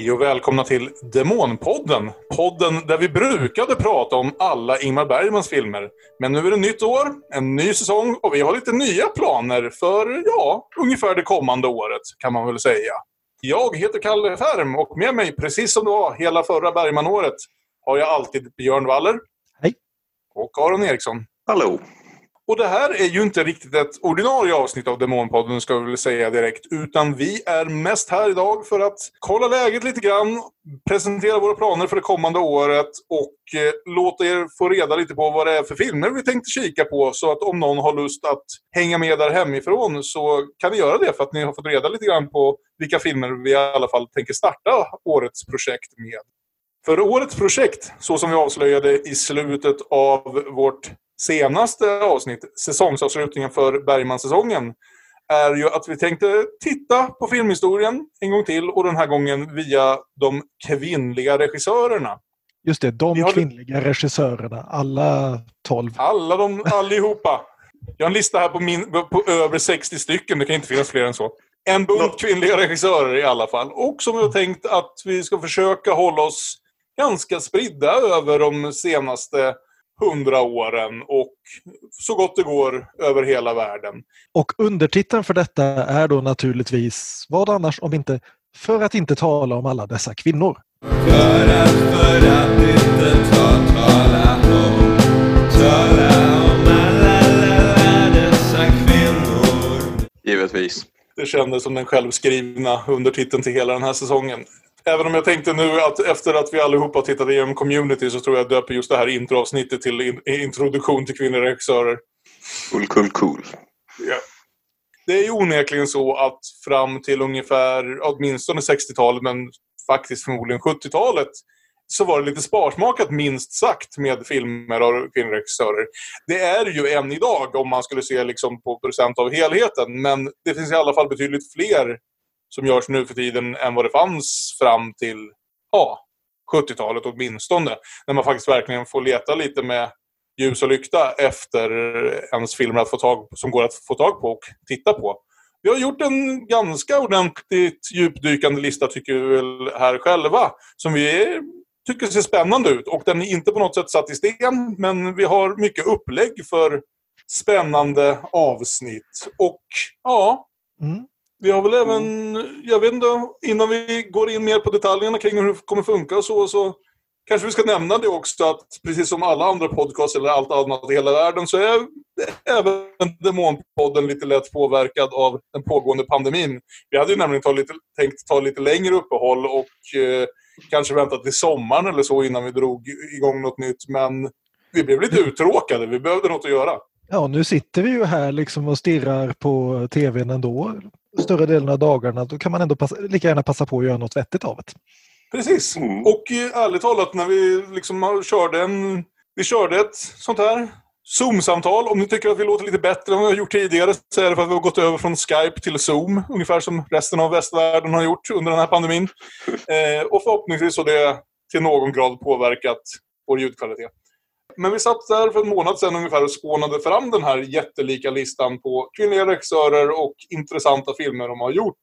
Hej och välkomna till Demonpodden. Podden där vi brukade prata om alla Ingmar Bergmans filmer. Men nu är det nytt år, en ny säsong och vi har lite nya planer för, ja, ungefär det kommande året kan man väl säga. Jag heter Kalle Färm och med mig, precis som det var hela förra Bergmanåret, har jag alltid Björn Waller. Hej. Och Aron Eriksson. Hallå. Och det här är ju inte riktigt ett ordinarie avsnitt av Demonpodden ska vi väl säga direkt. Utan vi är mest här idag för att kolla läget lite grann, presentera våra planer för det kommande året och eh, låta er få reda lite på vad det är för filmer vi tänkte kika på. Så att om någon har lust att hänga med där hemifrån så kan ni göra det för att ni har fått reda lite grann på vilka filmer vi i alla fall tänker starta årets projekt med. För årets projekt, så som vi avslöjade i slutet av vårt senaste avsnitt, säsongsavslutningen för Bergman-säsongen, är ju att vi tänkte titta på filmhistorien en gång till och den här gången via de kvinnliga regissörerna. Just det, de har- kvinnliga regissörerna. Alla tolv. Alla de, allihopa. Jag har en lista här på, min, på över 60 stycken, det kan inte finnas fler än så. En bunt kvinnliga regissörer i alla fall. Och som vi har tänkt att vi ska försöka hålla oss ganska spridda över de senaste hundra åren och så gott det går över hela världen. Och undertiteln för detta är då naturligtvis, vad annars om inte för att inte tala om alla dessa kvinnor. För att, för att inte ta tala om Tala om alla, alla dessa kvinnor Givetvis. Det kändes som den självskrivna undertiteln till hela den här säsongen. Även om jag tänkte nu att efter att vi allihopa tittat igenom community så tror jag döper just det här introavsnittet till in, introduktion till kvinnliga regissörer. Cool, cool, cool. Ja. Det är ju onekligen så att fram till ungefär åtminstone 60-talet men faktiskt förmodligen 70-talet så var det lite sparsmakat minst sagt med filmer av kvinnliga regissörer. Det är ju än idag om man skulle se liksom på procent av helheten men det finns i alla fall betydligt fler som görs nu för tiden än vad det fanns fram till ja, 70-talet åtminstone. När man faktiskt verkligen får leta lite med ljus och lykta efter ens filmer att få tag, som går att få tag på och titta på. Vi har gjort en ganska ordentligt djupdykande lista tycker vi väl här själva. Som vi tycker ser spännande ut. Och den är inte på något sätt satt i sten. Men vi har mycket upplägg för spännande avsnitt. Och ja, Mm vi har väl även, jag vet inte, innan vi går in mer på detaljerna kring hur det kommer funka och så, så kanske vi ska nämna det också att precis som alla andra podcasts eller allt annat i hela världen så är även Demonpodden lite lätt påverkad av den pågående pandemin. Vi hade ju nämligen ta lite, tänkt ta lite längre uppehåll och eh, kanske vänta till sommaren eller så innan vi drog igång något nytt. Men vi blev lite uttråkade, vi behövde något att göra. Ja, nu sitter vi ju här liksom och stirrar på tvn ändå större delen av dagarna. Då kan man ändå passa, lika gärna passa på att göra något vettigt av det. Precis. Mm. Och eh, ärligt talat, när vi liksom körde en... Vi körde ett sånt här Zoom-samtal. Om ni tycker att vi låter lite bättre än vad vi har gjort tidigare så är det för att vi har gått över från Skype till Zoom. Ungefär som resten av västvärlden har gjort under den här pandemin. Eh, och förhoppningsvis har det till någon grad påverkat vår ljudkvalitet. Men vi satt där för en månad sedan ungefär och spånade fram den här jättelika listan på kvinnliga regissörer och intressanta filmer de har gjort.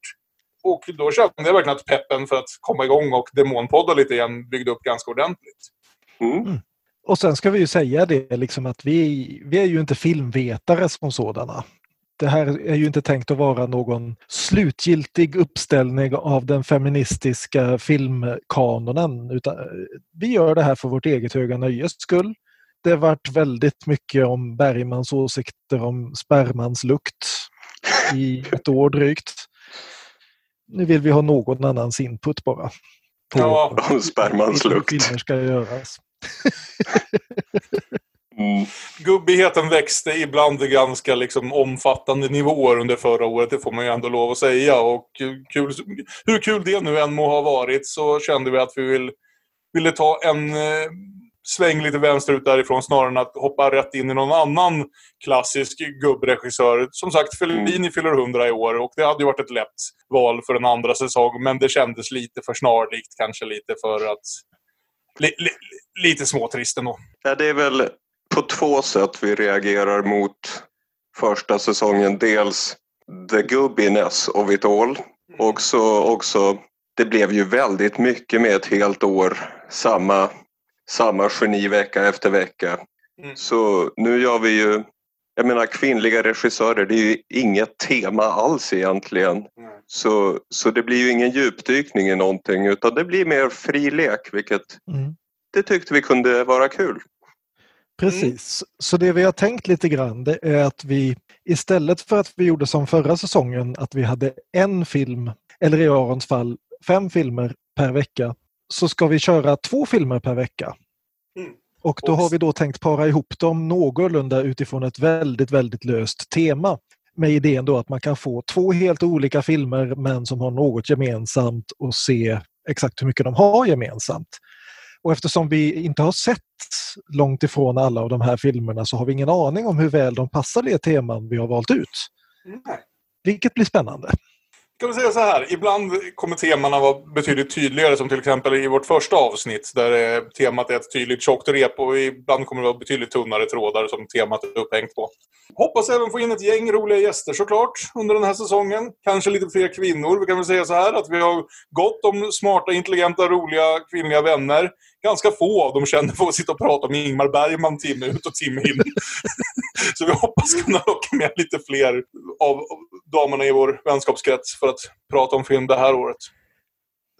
Och då kände jag verkligen att peppen för att komma igång och demonpodda lite igen byggde upp ganska ordentligt. Mm. Och sen ska vi ju säga det liksom att vi, vi är ju inte filmvetare som sådana. Det här är ju inte tänkt att vara någon slutgiltig uppställning av den feministiska filmkanonen. Utan vi gör det här för vårt eget höga nöjes skull. Det har varit väldigt mycket om Bergmans åsikter om spermans lukt i ett år drygt. Nu vill vi ha någon annans input bara. På Ja, Om spermans lukt. filmer ska göras. Mm. Gubbigheten växte ibland i ganska liksom omfattande nivåer under förra året, det får man ju ändå lov att säga. Och kul, hur kul det nu än må ha varit så kände vi att vi vill, ville ta en eh, sväng lite vänsterut därifrån snarare än att hoppa rätt in i någon annan klassisk gubbregissör. Som sagt, Fellini fyller 100 i år och det hade ju varit ett lätt val för en andra säsong men det kändes lite för snarlikt, kanske lite för att... Li, li, lite småtrist ändå. Ja, det är väl på två sätt vi reagerar mot första säsongen. Dels the gubbiness of it all. Och så också det blev ju väldigt mycket med ett helt år. Samma, samma geni vecka efter vecka. Mm. Så nu gör vi ju, jag menar kvinnliga regissörer, det är ju inget tema alls egentligen. Så, så det blir ju ingen djupdykning i någonting utan det blir mer fri lek vilket Mm. det tyckte vi kunde vara kul. Precis. Så det vi har tänkt lite grann det är att vi istället för att vi gjorde som förra säsongen att vi hade en film, eller i Arons fall fem filmer per vecka, så ska vi köra två filmer per vecka. Mm. Och då har vi då tänkt para ihop dem någorlunda utifrån ett väldigt, väldigt löst tema. Med idén då att man kan få två helt olika filmer men som har något gemensamt och se exakt hur mycket de har gemensamt. Och eftersom vi inte har sett långt ifrån alla av de här filmerna så har vi ingen aning om hur väl de passar det teman vi har valt ut. Vilket blir spännande. Kan vi säga så här, ibland kommer temana vara betydligt tydligare som till exempel i vårt första avsnitt där eh, temat är ett tydligt tjockt rep och ibland kommer det vara betydligt tunnare trådar som temat är upphängt på. Hoppas även få in ett gäng roliga gäster såklart under den här säsongen. Kanske lite fler kvinnor. Vi kan väl säga så här att vi har gott om smarta, intelligenta, roliga kvinnliga vänner. Ganska få av dem känner för att sitta och prata med Ingmar Bergman timme ut och timme in. så vi hoppas kunna locka med lite fler av damerna i vår vänskapskrets för att prata om film det här året.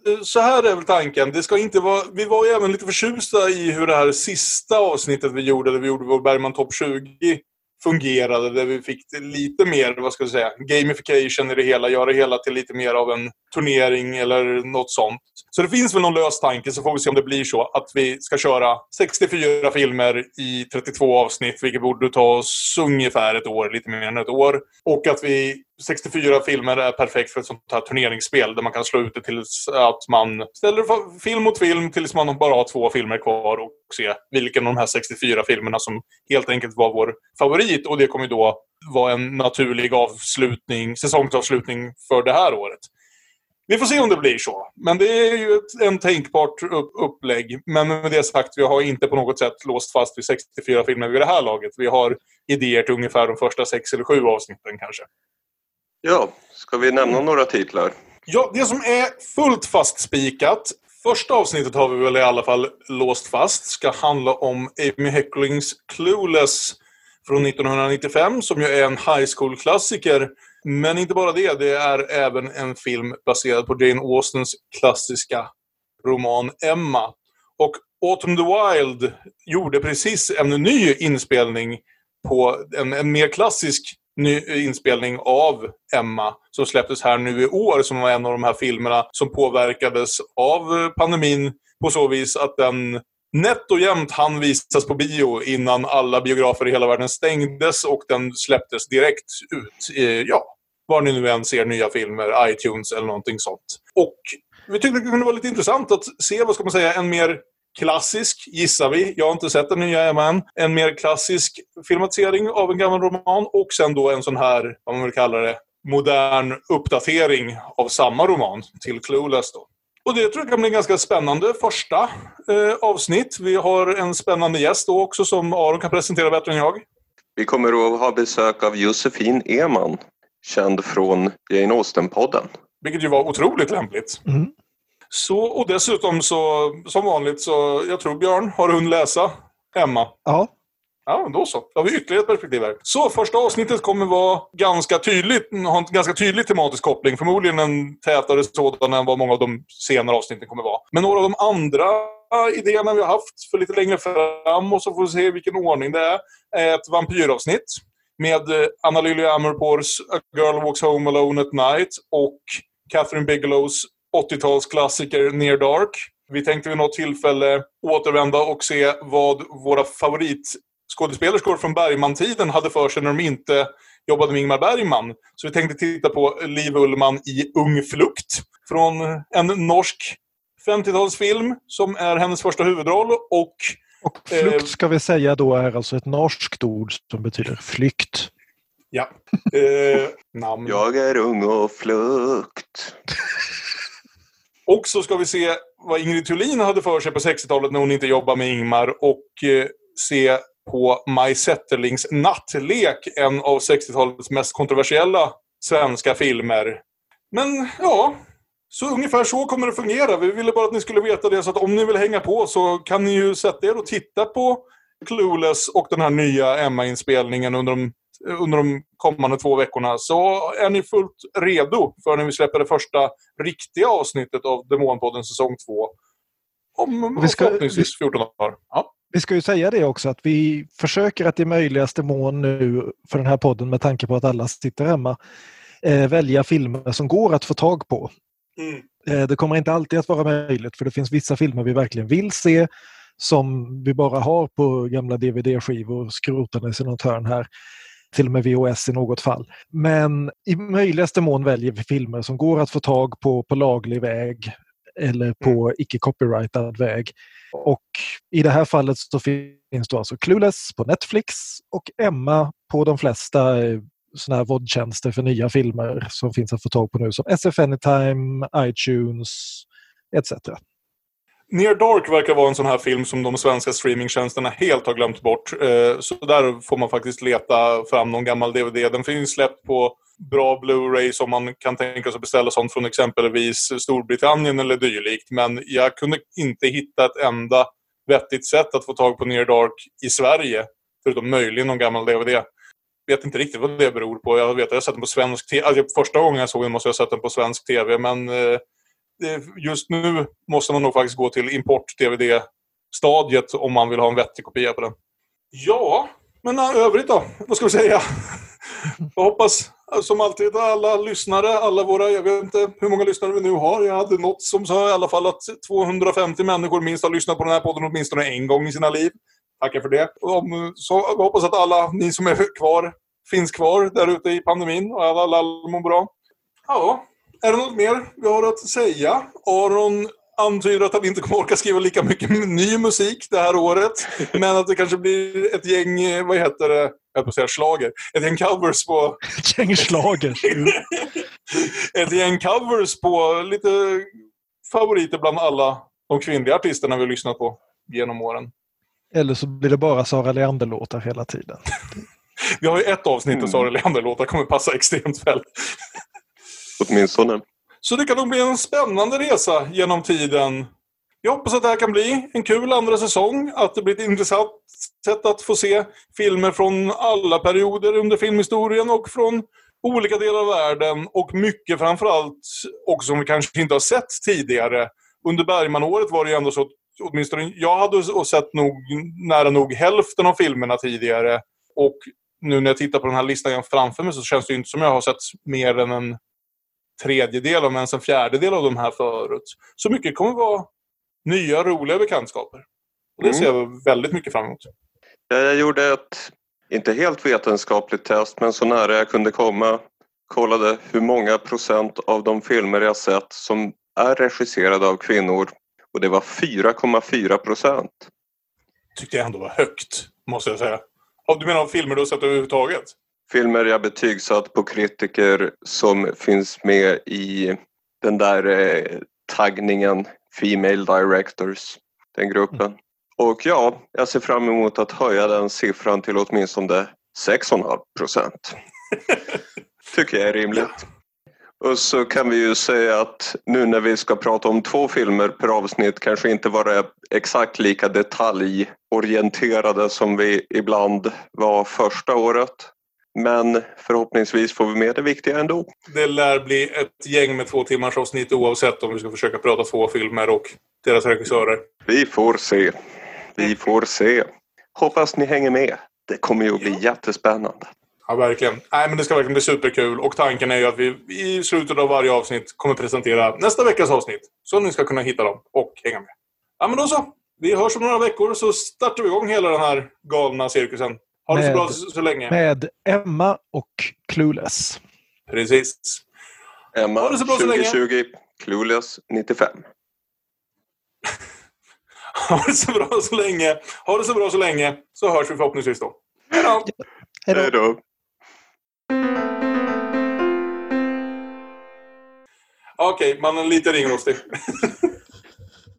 Eh, så här är väl tanken. Det ska inte vara, vi var ju även lite förtjusta i hur det här sista avsnittet vi gjorde, där vi gjorde vår Bergman Top 20, fungerade. Där vi fick lite mer, vad ska jag säga, gamification i det hela. Göra det hela till lite mer av en turnering eller något sånt. Så det finns väl någon lös tanke, så får vi se om det blir så att vi ska köra 64 filmer i 32 avsnitt, vilket borde ta oss ungefär ett år, lite mer än ett år. Och att vi 64 filmer är perfekt för ett sånt här turneringsspel där man kan slå ut det tills att man ställer film mot film tills man bara har två filmer kvar och se vilken av de här 64 filmerna som helt enkelt var vår favorit. Och det kommer ju då vara en naturlig avslutning, säsongsavslutning för det här året. Vi får se om det blir så. Men det är ju ett, en tänkbart upp, upplägg. Men med det sagt, vi har inte på något sätt låst fast vid 64 filmer vid det här laget. Vi har idéer till ungefär de första sex eller sju avsnitten kanske. Ja, ska vi nämna några titlar? Ja, det som är fullt fastspikat. Första avsnittet har vi väl i alla fall låst fast. Ska handla om Amy Hecklings Clueless från 1995 som ju är en high school-klassiker. Men inte bara det, det är även en film baserad på Jane Austens klassiska roman Emma. Och Autumn the Wild gjorde precis en ny inspelning på en, en mer klassisk ny eh, inspelning av Emma som släpptes här nu i år som var en av de här filmerna som påverkades av eh, pandemin på så vis att den nätt och jämnt hann visas på bio innan alla biografer i hela världen stängdes och den släpptes direkt ut. I, Ja, var ni nu än ser nya filmer, iTunes eller någonting sånt. Och vi tyckte det kunde vara lite intressant att se, vad ska man säga, en mer klassisk, gissar vi. Jag har inte sett den nya Emma än. En mer klassisk filmatisering av en gammal roman och sen då en sån här, vad man vill kalla det, modern uppdatering av samma roman till Clueless då. Och det tror jag kan bli en ganska spännande första eh, avsnitt. Vi har en spännande gäst då också som Aron kan presentera bättre än jag. Vi kommer att ha besök av Josefin Eman, känd från Jane Austen-podden. Vilket ju var otroligt lämpligt. Mm. Så, och dessutom så, som vanligt så, jag tror Björn har hunnit läsa Emma. Ja, Ja, då så. Då har vi ytterligare ett perspektiv här. Så första avsnittet kommer vara ganska tydligt, ha en ganska tydlig tematisk koppling. Förmodligen en tätare sådan än vad många av de senare avsnitten kommer vara. Men några av de andra idéerna vi har haft för lite längre fram och så får vi se vilken ordning det är, är ett vampyravsnitt med Anna Lily Amerpours A Girl Walks Home Alone at Night och Catherine Bigelows 80-talsklassiker Near Dark. Vi tänkte vid något tillfälle återvända och se vad våra favoritskådespelerskor från Bergman-tiden hade för sig när de inte jobbade med Ingmar Bergman. Så vi tänkte titta på Liv Ullmann i Ung flukt från en norsk 50-talsfilm som är hennes första huvudroll och och Eh, flukt ska vi säga då är alltså ett norskt ord som betyder flykt. ja, eh, namn. Jag är ung och flukt. Och så ska vi se vad Ingrid Thulin hade för sig på 60-talet när hon inte jobbade med Ingmar och eh, se på Maj Zetterlings Nattlek, en av 60-talets mest kontroversiella svenska filmer. Men ja, Så ungefär så kommer det fungera. Vi ville bara att ni skulle veta det, så att om ni vill hänga på så kan ni ju sätta er och titta på Clueless och den här nya Emma-inspelningen under de, under de kommande två veckorna. Så är ni fullt redo för när vi släpper det första riktiga avsnittet av Demonpodden säsong 2. Om Vi ska- förhoppningsvis 14 dagar. Ja. Vi ska ju säga det också att vi försöker att i möjligaste mån nu för den här podden med tanke på att alla sitter hemma eh, välja filmer som går att få tag på. Mm. Eh, det kommer inte alltid att vara möjligt för det finns vissa filmer vi verkligen vill se som vi bara har på gamla DVD-skivor skrotandes i något hörn här. Till och med VHS i något fall. Men i möjligaste mån väljer vi filmer som går att få tag på på laglig väg eller på icke-copyrightad väg. Och i det här fallet så finns då alltså Clueless på Netflix och Emma på de flesta eh, såna här VOD-tjänster för nya filmer som finns att få tag på nu som SF Anytime, iTunes etc. Near Dark verkar vara en sån här film som de svenska streamingtjänsterna helt har glömt bort. Eh, så där får man faktiskt leta fram någon gammal DVD. Den finns släppt på bra Blu-ray som man kan tänka sig att beställa sånt från exempelvis Storbritannien eller dylikt. Men jag kunde inte hitta ett enda vettigt sätt att få tag på Near Dark i Sverige. Förutom möjligen någon gammal DVD. Vet inte riktigt vad det beror på. Jag vet att jag har sett den på svensk TV. Alltså, första gången jag såg den måste jag ha sett den på svensk TV. Men eh, just nu måste man nog faktiskt gå till import-DVD-stadiet om man vill ha en vettig kopia på den. Ja, men äh, övrigt då? Vad ska vi säga? Jag hoppas äh, som alltid alla lyssnare, alla våra, jag vet inte hur många lyssnare vi nu har. Jag hade något som sa i alla fall att 250 människor minst har lyssnat på den här podden åtminstone en gång i sina liv. Tackar för det. Om, så jag hoppas att alla ni som är kvar finns kvar där ute i pandemin och alla, alla mår bra. Ja, är det något mer vi har att säga? Aron antyder att han inte kommer orka skriva lika mycket ny musik det här året. Men att det kanske blir ett gäng, vad heter det, jag höll på att säga slager. Ett gäng covers på, Ett gäng schlager. ett gäng covers på lite favoriter bland alla de kvinnliga artisterna vi lyssnat på genom åren. Eller så blir det bara Sara Leander-låtar hela tiden. Vi har ju ett avsnitt där Mm. Sara Leander-låtar kommer passa extremt väl. Åtminstone. Så det kan nog bli en spännande resa genom tiden. Jag hoppas att det här kan bli en kul andra säsong. Att det blir ett intressant sätt att få se filmer från alla perioder under filmhistorien och från olika delar av världen. Och mycket framförallt också som vi kanske inte har sett tidigare. Under Bergmanåret var det ju ändå så att åtminstone jag hade sett nog nära nog hälften av filmerna tidigare. Och nu när jag tittar på den här listan framför mig så känns det ju inte som jag har sett mer än en tredjedel, om ens en fjärdedel av de här förut. Så mycket kommer vara nya, roliga bekantskaper. Och det Mm. ser jag väldigt mycket fram emot. Ja, Jag gjorde ett, inte helt vetenskapligt test, men så nära jag kunde komma. Kollade hur många procent av de filmer jag sett som är regisserade av kvinnor. Och det var 4,4 procent. Tyckte jag ändå var högt, måste jag säga. Du menar av filmer du har sett överhuvudtaget? Filmer jag betygsatt på kritiker som finns med i den där eh, taggningen Female Directors, den gruppen. Och ja, jag ser fram emot att höja den siffran till åtminstone 6,5 procent. Tycker jag är rimligt. Och så kan vi ju säga att nu när vi ska prata om två filmer per avsnitt kanske inte vara exakt lika detaljorienterade som vi ibland var första året. Men förhoppningsvis får vi med det viktiga ändå. Det lär bli ett gäng med två timmars avsnitt oavsett om vi ska försöka prata två filmer och deras regissörer. Vi får se. Vi får se. Hoppas ni hänger med. Det kommer ju att bli jättespännande. Ja, verkligen. Nej, men det ska verkligen bli superkul. Och tanken är ju att vi i slutet av varje avsnitt kommer presentera nästa veckas avsnitt. Så ni ska kunna hitta dem och hänga med. Ja, men då så. Vi hörs om några veckor så startar vi igång hela den här galna cirkusen. Ha det så Med- bra så, så länge. Med Emma och Clueless. Precis. Emma, Ha det så bra så länge. 2020, Clueless 95. Ha det så bra så länge. Ha det så bra så länge. Så hörs vi förhoppningsvis då. Hej då! Hej då. Hej då. Okej, man är lite ringrostig.